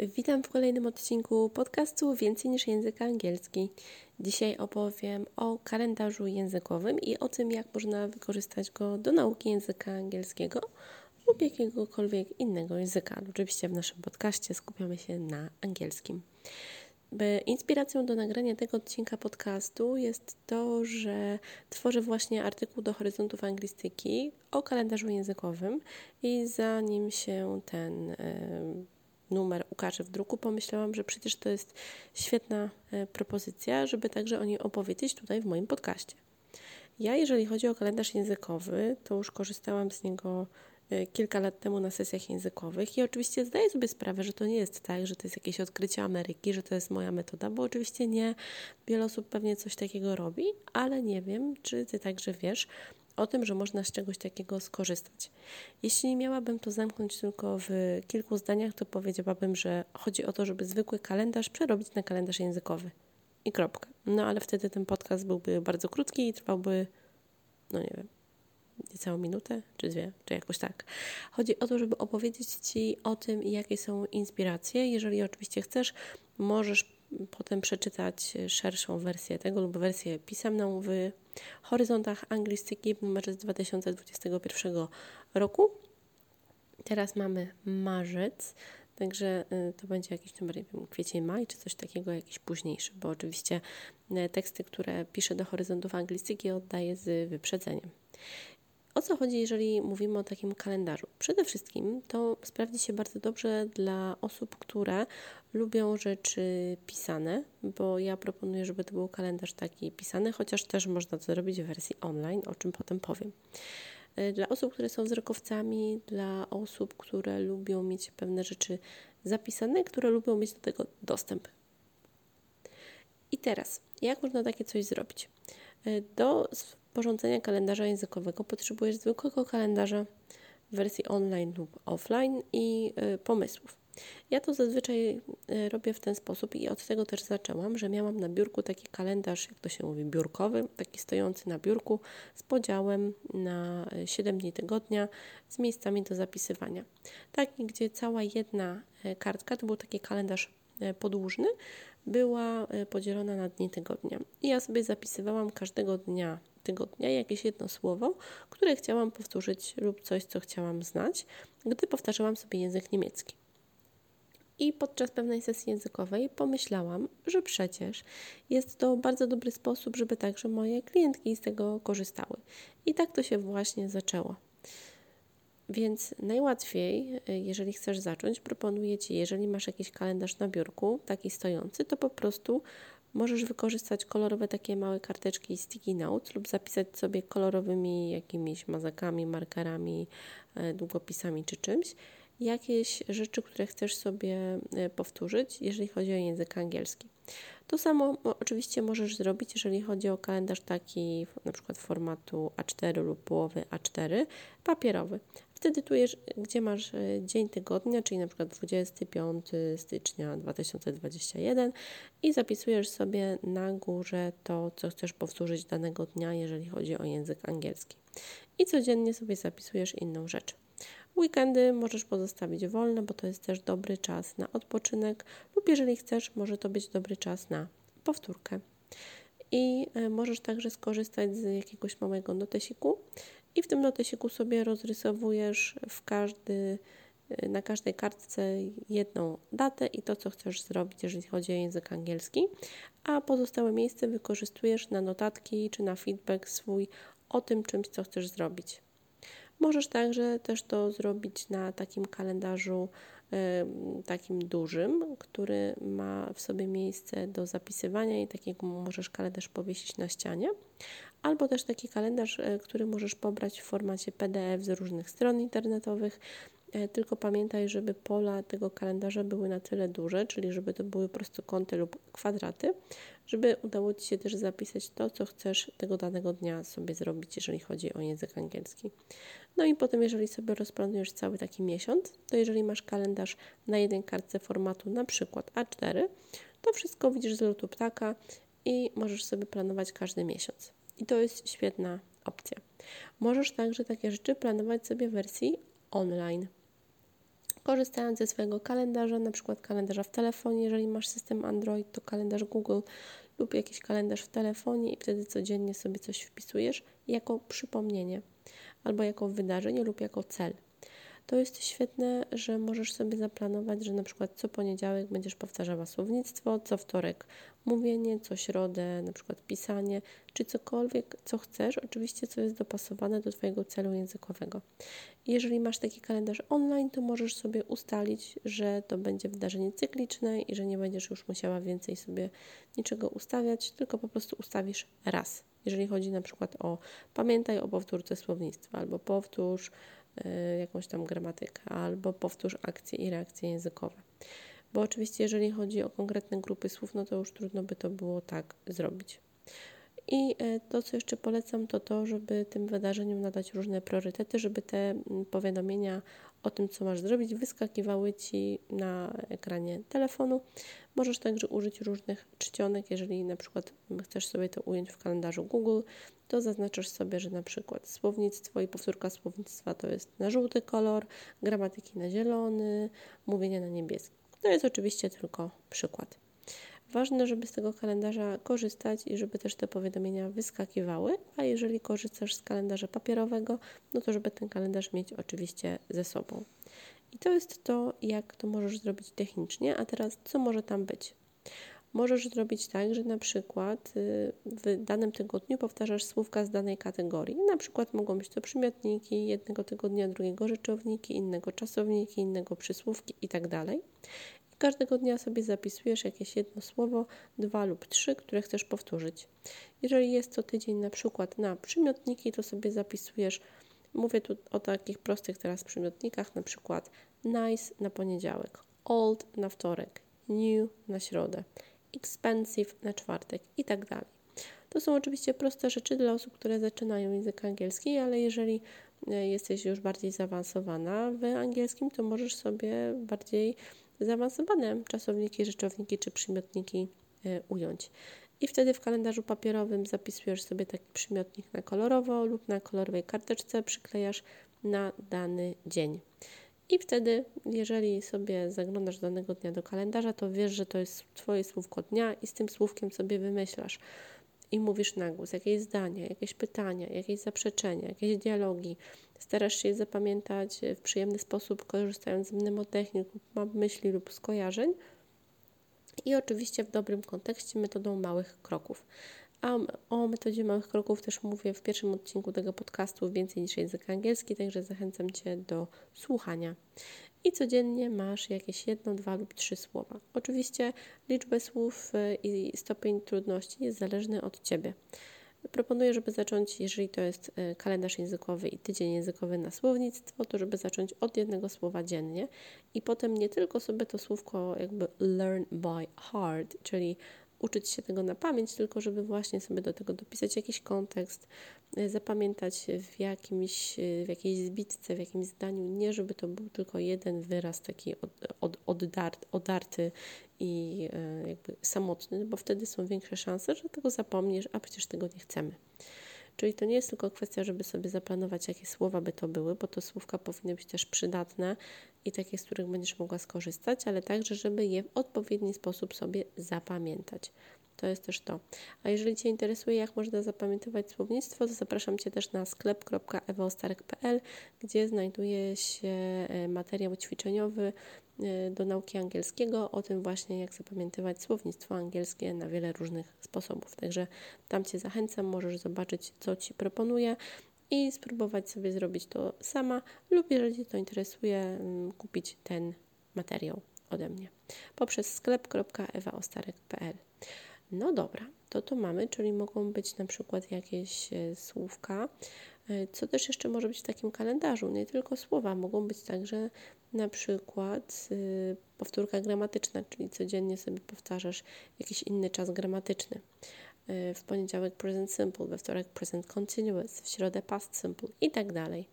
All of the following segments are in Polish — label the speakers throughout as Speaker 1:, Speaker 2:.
Speaker 1: Witam w kolejnym odcinku podcastu Więcej niż język angielski. Dzisiaj opowiem o kalendarzu językowym i o tym, jak można wykorzystać go do nauki języka angielskiego lub jakiegokolwiek innego języka. Oczywiście w naszym podcaście skupiamy się na angielskim. Inspiracją do nagrania tego odcinka podcastu jest to, że tworzę właśnie artykuł do Horyzontów Anglistyki o kalendarzu językowym i zanim się ten numer ukaże w druku, pomyślałam, że przecież to jest świetna e, propozycja, żeby także o niej opowiedzieć tutaj w moim podcaście. Ja, jeżeli chodzi o kalendarz językowy, to już korzystałam z niego kilka lat temu na sesjach językowych i oczywiście zdaję sobie sprawę, że to nie jest tak, że to jest jakieś odkrycie Ameryki, że to jest moja metoda, bo oczywiście nie, wiele osób pewnie coś takiego robi, ale nie wiem, czy Ty także wiesz, o tym, że można z czegoś takiego skorzystać. Jeśli miałabym to zamknąć tylko w kilku zdaniach, to powiedziałabym, że chodzi o to, żeby zwykły kalendarz przerobić na kalendarz językowy. I kropka. No ale wtedy ten podcast byłby bardzo krótki i trwałby, no nie wiem, niecałą minutę, czy dwie, czy jakoś tak. Chodzi o to, żeby opowiedzieć Ci o tym, jakie są inspiracje. Jeżeli oczywiście chcesz, możesz potem przeczytać szerszą wersję tego lub wersję pisemną w Horyzontach Anglistyki numerze z 2021 roku. Teraz mamy marzec, także y, to będzie jakiś numer, nie wiem, kwiecień, maj czy coś takiego, jakiś późniejszy, bo oczywiście y, teksty, które piszę do Horyzontów Anglistyki oddaję z wyprzedzeniem. O co chodzi, jeżeli mówimy o takim kalendarzu? Przede wszystkim to sprawdzi się bardzo dobrze dla osób, które lubią rzeczy pisane, bo ja proponuję, żeby to był kalendarz taki pisany, chociaż też można to zrobić w wersji online, o czym potem powiem. E, dla osób, które są wzrokowcami, dla osób, które lubią mieć pewne rzeczy zapisane, które lubią mieć do tego dostęp. I teraz, jak można takie coś zrobić? E, do sporządzenia kalendarza językowego potrzebujesz zwykłego kalendarza w wersji online lub offline i y, pomysłów. Ja to zazwyczaj y, robię w ten sposób i od tego też zaczęłam, że miałam na biurku taki kalendarz, jak to się mówi, biurkowy, taki stojący na biurku z podziałem na 7 y, dni tygodnia z miejscami do zapisywania. Taki, gdzie cała jedna kartka to był taki kalendarz podłużny, była podzielona na dni tygodnia. I ja sobie zapisywałam każdego dnia tygodnia jakieś jedno słowo, które chciałam powtórzyć lub coś, co chciałam znać, gdy powtarzałam sobie język niemiecki. I podczas pewnej sesji językowej pomyślałam, że przecież jest to bardzo dobry sposób, żeby także moje klientki z tego korzystały. I tak to się właśnie zaczęło. Więc najłatwiej, jeżeli chcesz zacząć, proponuję Ci, jeżeli masz jakiś kalendarz na biurku, taki stojący, to po prostu Możesz wykorzystać kolorowe takie małe karteczki sticky notes lub zapisać sobie kolorowymi jakimiś mazakami, markerami, e, długopisami czy czymś jakieś rzeczy, które chcesz sobie e, powtórzyć, jeżeli chodzi o język angielski. To samo oczywiście możesz zrobić, jeżeli chodzi o kalendarz taki na przykład formatu A4 lub połowy A4, papierowy. Wtedy tu, gdzie masz e, dzień tygodnia, czyli na przykład 25 stycznia 2021 i zapisujesz sobie na górze to, co chcesz powtórzyć danego dnia, jeżeli chodzi o język angielski. I codziennie sobie zapisujesz inną rzecz. Weekendy możesz pozostawić wolne, bo to jest też dobry czas na odpoczynek, lub jeżeli chcesz, może to być dobry czas na powtórkę. I e, możesz także skorzystać z jakiegoś małego notesiku i w tym notesiku sobie rozrysowujesz w każdy, e, na każdej kartce jedną datę i to, co chcesz zrobić, jeżeli chodzi o język angielski, a pozostałe miejsce wykorzystujesz na notatki czy na feedback swój o tym czymś, co chcesz zrobić. Możesz także też to zrobić na takim kalendarzu takim dużym, który ma w sobie miejsce do zapisywania i takiego możesz kalendarz powiesić na ścianie, albo też taki kalendarz, e, który możesz pobrać w formacie PDF z różnych stron internetowych. E, tylko pamiętaj, żeby pola tego kalendarza były na tyle duże, czyli żeby to były prostokąty lub kwadraty, żeby udało Ci się też zapisać to, co chcesz tego danego dnia sobie zrobić, jeżeli chodzi o język angielski. No i potem, jeżeli sobie rozplanujesz cały taki miesiąc, to jeżeli masz kalendarz na jednej kartce formatu na przykład A4, to wszystko widzisz z lotu ptaka i możesz sobie planować każdy miesiąc. I to jest świetna opcja. Możesz także takie rzeczy planować sobie w wersji online. korzystając ze swojego kalendarza, na przykład kalendarza w telefonie, jeżeli masz system Android, to kalendarz Google lub jakiś kalendarz w telefonie i wtedy codziennie sobie coś wpisujesz jako przypomnienie albo jako wydarzenie lub jako cel to jest świetne, że możesz sobie zaplanować, że na przykład co poniedziałek będziesz powtarzała słownictwo, co wtorek mówienie, co środę na przykład pisanie, czy cokolwiek, co chcesz, oczywiście co jest dopasowane do Twojego celu językowego. Jeżeli masz taki kalendarz online, to możesz sobie ustalić, że to będzie wydarzenie cykliczne i że nie będziesz już musiała więcej sobie niczego ustawiać, tylko po prostu ustawisz raz. Jeżeli chodzi na przykład o pamiętaj o powtórce słownictwa albo powtórz Y, jakąś tam gramatykę, albo powtórz akcje i reakcje językowe. Bo oczywiście, jeżeli chodzi o konkretne grupy słów, no to już trudno by to było tak zrobić. I y, to, co jeszcze polecam, to to, żeby tym wydarzeniom nadać różne priorytety, żeby te mm, powiadomienia o tym, co masz zrobić, wyskakiwały Ci na ekranie telefonu. Możesz także użyć różnych czcionek, jeżeli na przykład chcesz sobie to ująć w kalendarzu Google, to zaznaczasz sobie, że na przykład słownictwo i powtórka słownictwa to jest na żółty kolor, gramatyki na zielony, mówienie na niebieski. To jest oczywiście tylko przykład. Ważne, żeby z tego kalendarza korzystać i żeby też te powiadomienia wyskakiwały, a jeżeli korzystasz z kalendarza papierowego, no to żeby ten kalendarz mieć oczywiście ze sobą. I to jest to, jak to możesz zrobić technicznie, a teraz co może tam być? Możesz zrobić tak, że na przykład y, w danym tygodniu powtarzasz słówka z danej kategorii. Na przykład mogą być to przymiotniki jednego tygodnia, drugiego rzeczowniki, innego czasowniki, innego przysłówki itd. Każdego dnia sobie zapisujesz jakieś jedno słowo, dwa lub trzy, które chcesz powtórzyć. Jeżeli jest to tydzień na przykład na przymiotniki, to sobie zapisujesz, mówię tu o takich prostych teraz przymiotnikach, na przykład nice na poniedziałek, old na wtorek, new na środę, expensive na czwartek i tak dalej. To są oczywiście proste rzeczy dla osób, które zaczynają język angielski, ale jeżeli e, jesteś już bardziej zaawansowana w angielskim, to możesz sobie bardziej zaawansowane czasowniki, rzeczowniki czy przymiotniki e, ująć. I wtedy w kalendarzu papierowym zapisujesz sobie taki przymiotnik na kolorowo lub na kolorowej karteczce przyklejasz na dany dzień. I wtedy, jeżeli sobie zaglądasz danego dnia do kalendarza, to wiesz, że to jest Twoje słówko dnia i z tym słówkiem sobie wymyślasz i mówisz na głos jakieś zdania, jakieś pytania, jakieś zaprzeczenia, jakieś dialogi. Starasz się je zapamiętać w przyjemny sposób, korzystając z mnemotechnik, map myśli lub skojarzeń. I oczywiście w dobrym kontekście metodą małych kroków. A o metodzie małych kroków też mówię w pierwszym odcinku tego podcastu więcej niż język angielski, także zachęcam Cię do słuchania. I codziennie masz jakieś jedno, dwa lub trzy słowa. Oczywiście liczbę słów y, i stopień trudności jest zależny od Ciebie. Proponuję, żeby zacząć, jeżeli to jest y, kalendarz językowy i tydzień językowy na słownictwo, to żeby zacząć od jednego słowa dziennie i potem nie tylko sobie to słówko jakby learn by heart, czyli uczyć się tego na pamięć, tylko żeby właśnie sobie do tego dopisać jakiś kontekst, e, zapamiętać w, jakimś, e, w jakiejś zbitce, w jakimś zdaniu, nie żeby to był tylko jeden wyraz taki od, od, oddart, odarty i e, jakby samotny, bo wtedy są większe szanse, że tego zapomnisz, a przecież tego nie chcemy. Czyli to nie jest tylko kwestia, żeby sobie zaplanować, jakie słowa by to były, bo to słówka powinny być też przydatne i takie, z których będziesz mogła skorzystać, ale także, żeby je w odpowiedni sposób sobie zapamiętać. To jest też to. A jeżeli Cię interesuje, jak można zapamiętywać słownictwo, to zapraszam Cię też na sklep.ewaostarek.pl, gdzie znajduje się e, materiał ćwiczeniowy e, do nauki angielskiego, o tym właśnie, jak zapamiętywać słownictwo angielskie na wiele różnych sposobów. Także tam Cię zachęcam, możesz zobaczyć, co Ci proponuję i spróbować sobie zrobić to sama, lub jeżeli Cię to interesuje, mm, kupić ten materiał ode mnie poprzez sklep.ewaostarek.pl. No dobra, to to mamy, czyli mogą być na przykład jakieś e, słówka. E, co też jeszcze może być w takim kalendarzu? Nie tylko słowa, mogą być także na przykład e, powtórka gramatyczna, czyli codziennie sobie powtarzasz jakiś inny czas gramatyczny. W poniedziałek present simple, we wtorek present continuous, w środę past simple i tak dalej.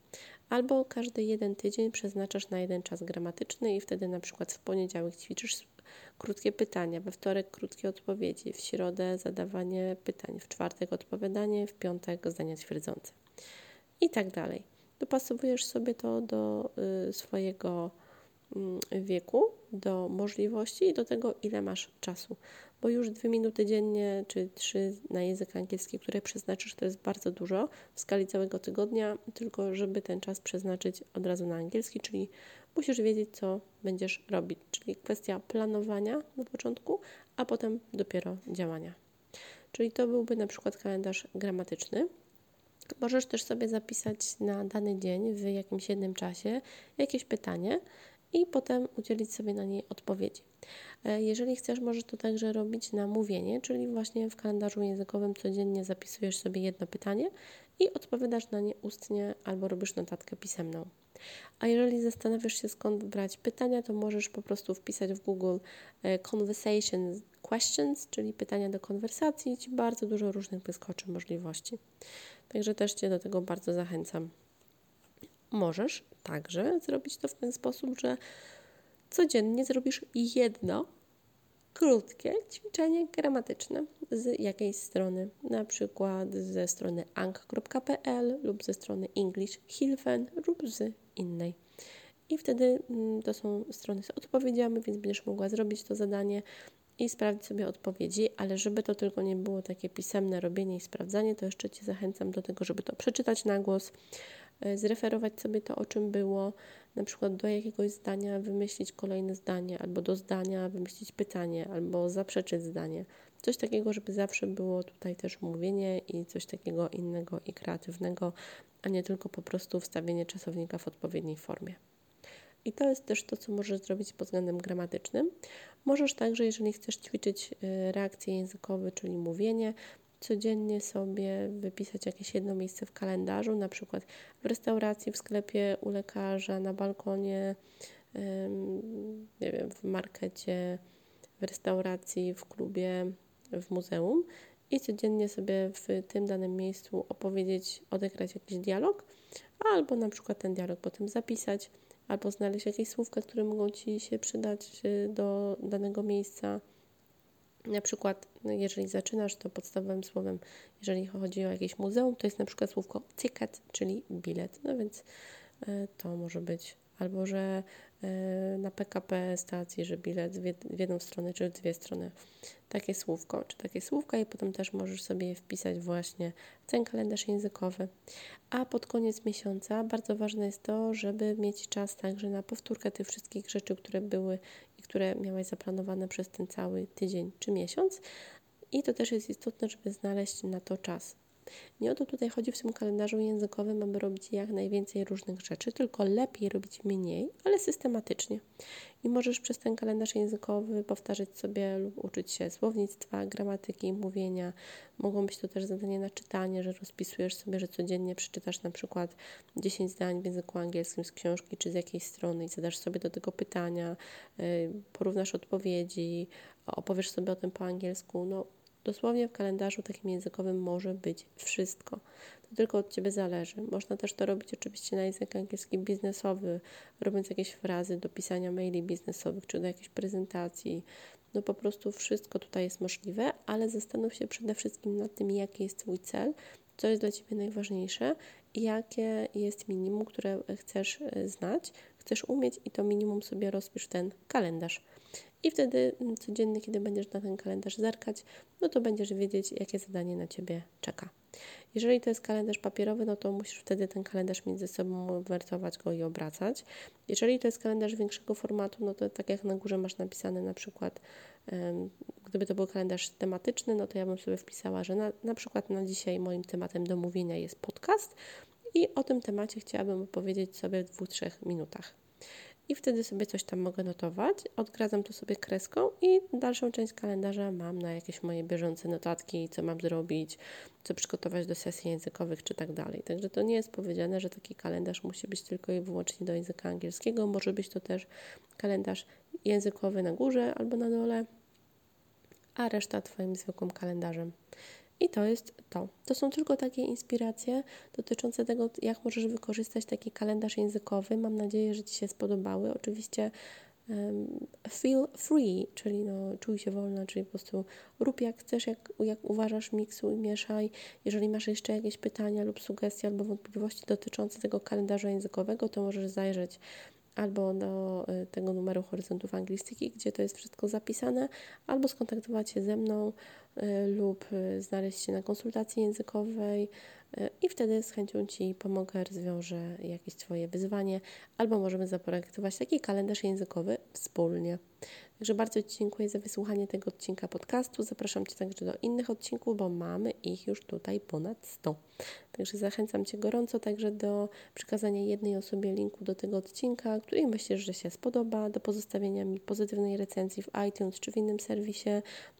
Speaker 1: Albo każdy jeden tydzień przeznaczasz na jeden czas gramatyczny i wtedy na przykład w poniedziałek ćwiczysz krótkie pytania, we wtorek krótkie odpowiedzi, w środę zadawanie pytań, w czwartek odpowiadanie, w piątek zdania twierdzące. I tak dalej. Dopasowujesz sobie to do y, swojego mm, wieku, do możliwości i do tego, ile masz czasu. Bo już dwie minuty dziennie czy trzy na język angielski, które przeznaczysz, to jest bardzo dużo w skali całego tygodnia, tylko żeby ten czas przeznaczyć od razu na angielski, czyli musisz wiedzieć, co będziesz robić. Czyli kwestia planowania na początku, a potem dopiero działania. Czyli to byłby na przykład kalendarz gramatyczny. Możesz też sobie zapisać na dany dzień w jakimś jednym czasie jakieś pytanie i potem udzielić sobie na nie odpowiedzi. E, jeżeli chcesz, możesz to także robić na mówienie, czyli właśnie w kalendarzu językowym codziennie zapisujesz sobie jedno pytanie i odpowiadasz na nie ustnie albo robisz notatkę pisemną. A jeżeli zastanawiasz się skąd brać pytania, to możesz po prostu wpisać w Google e, conversation questions, czyli pytania do konwersacji Ci bardzo dużo różnych wyskoczy możliwości. Także też Cię do tego bardzo zachęcam. Możesz także zrobić to w ten sposób, że codziennie zrobisz jedno krótkie ćwiczenie gramatyczne z jakiejś strony, na przykład ze strony ang.pl lub ze strony English Hilfen lub z innej. I wtedy mm, to są strony z odpowiedziami, więc będziesz mogła zrobić to zadanie i sprawdzić sobie odpowiedzi, ale żeby to tylko nie było takie pisemne robienie i sprawdzanie, to jeszcze Cię zachęcam do tego, żeby to przeczytać na głos, zreferować sobie to, o czym było, na przykład do jakiegoś zdania wymyślić kolejne zdanie, albo do zdania wymyślić pytanie, albo zaprzeczyć zdanie. Coś takiego, żeby zawsze było tutaj też mówienie i coś takiego innego i kreatywnego, a nie tylko po prostu wstawienie czasownika w odpowiedniej formie. I to jest też to, co możesz zrobić pod względem gramatycznym. Możesz także, jeżeli chcesz ćwiczyć y, reakcje językowe, czyli mówienie, codziennie sobie wypisać jakieś jedno miejsce w kalendarzu, na przykład w restauracji, w sklepie, u lekarza, na balkonie, nie wiem, w markecie, w restauracji, w klubie, w muzeum i codziennie sobie w tym danym miejscu opowiedzieć, odegrać jakiś dialog, albo na przykład ten dialog potem zapisać albo znaleźć jakieś słówka, które mogą Ci się przydać y, do danego miejsca. Na przykład, no, jeżeli zaczynasz, to podstawowym słowem, jeżeli chodzi o jakieś muzeum, to jest na przykład słówko ticket, czyli bilet. No więc y, to może być albo że e, na PKP stacji, że bilet w jedną stronę czy w dwie strony. Takie słówko czy takie słówka i potem też możesz sobie wpisać właśnie w ten kalendarz językowy. A pod koniec miesiąca bardzo ważne jest to, żeby mieć czas także na powtórkę tych wszystkich rzeczy, które były które miałaś zaplanowane przez ten cały tydzień czy miesiąc. I to też jest istotne, żeby znaleźć na to czas. Nie o to tutaj chodzi w tym kalendarzu językowym, aby robić jak najwięcej różnych rzeczy, tylko lepiej robić mniej, ale systematycznie. I możesz przez ten kalendarz językowy powtarzać sobie lub uczyć się słownictwa, gramatyki, mówienia. Mogą być to też zadania na czytanie, że rozpisujesz sobie, że codziennie przeczytasz na przykład 10 zdań w języku angielskim z książki czy z jakiejś strony i zadasz sobie do tego pytania, y, porównasz odpowiedzi, opowiesz sobie o tym po angielsku. No, Dosłownie w kalendarzu takim językowym może być wszystko. To tylko od Ciebie zależy. Można też to robić oczywiście na język angielski biznesowy, robiąc jakieś frazy do pisania maili biznesowych czy do jakiejś prezentacji. No po prostu wszystko tutaj jest możliwe, ale zastanów się przede wszystkim nad tym, jaki jest Twój cel, co jest dla Ciebie najważniejsze i jakie jest minimum, które chcesz e, znać, chcesz umieć i to minimum sobie rozpisz ten kalendarz. I wtedy mm, codziennie, kiedy będziesz na ten kalendarz zerkać, no to będziesz wiedzieć, jakie zadanie na Ciebie czeka. Jeżeli to jest kalendarz papierowy, no to musisz wtedy ten kalendarz między sobą wertować go i obracać. Jeżeli to jest kalendarz większego formatu, no to tak jak na górze masz napisane na przykład, gdyby to był kalendarz tematyczny, no to ja bym sobie wpisała, że na, na przykład na dzisiaj moim tematem do mówienia jest podcast i o tym temacie chciałabym opowiedzieć sobie w dwóch, trzech minutach i wtedy sobie coś tam mogę notować. Odgradzam to sobie kreską i dalszą część kalendarza mam na jakieś moje bieżące notatki, co mam zrobić, co przygotować do sesji językowych czy tak dalej. Także to nie jest powiedziane, że taki kalendarz musi być tylko i wyłącznie do języka angielskiego. Może być to też kalendarz językowy na górze albo na dole, a reszta Twoim zwykłym kalendarzem. I to jest to. To są tylko takie inspiracje dotyczące tego, jak możesz wykorzystać taki kalendarz językowy. Mam nadzieję, że Ci się spodobały. Oczywiście um, feel free, czyli no, czuj się wolna, czyli po prostu rób jak chcesz, jak, jak uważasz, miksuj, mieszaj. Jeżeli masz jeszcze jakieś pytania lub sugestie albo wątpliwości dotyczące tego kalendarza językowego, to możesz zajrzeć albo do y, tego numeru Horyzontów Anglistyki, gdzie to jest wszystko zapisane, albo skontaktować się ze mną y, lub y, znaleźć się na konsultacji językowej i wtedy z chęcią Ci pomogę, rozwiążę jakieś Twoje wyzwanie, albo możemy zaprojektować taki kalendarz językowy wspólnie. Także bardzo Ci dziękuję za wysłuchanie tego odcinka podcastu. Zapraszam Cię także do innych odcinków, bo mamy ich już tutaj ponad 100. Także zachęcam Cię gorąco także do przekazania jednej osobie linku do tego odcinka, który myślisz, że się spodoba, do pozostawienia mi pozytywnej recenzji w iTunes czy w innym serwisie,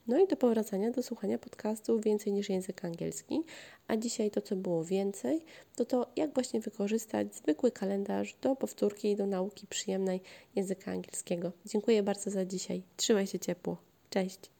Speaker 1: no i do powracania do słuchania podcastu więcej niż język angielski. A dzisiaj to, co było więcej, to to, jak właśnie wykorzystać zwykły kalendarz do powtórki i do nauki przyjemnej języka angielskiego. Dziękuję bardzo za dzisiaj. Trzymaj się ciepło. Cześć.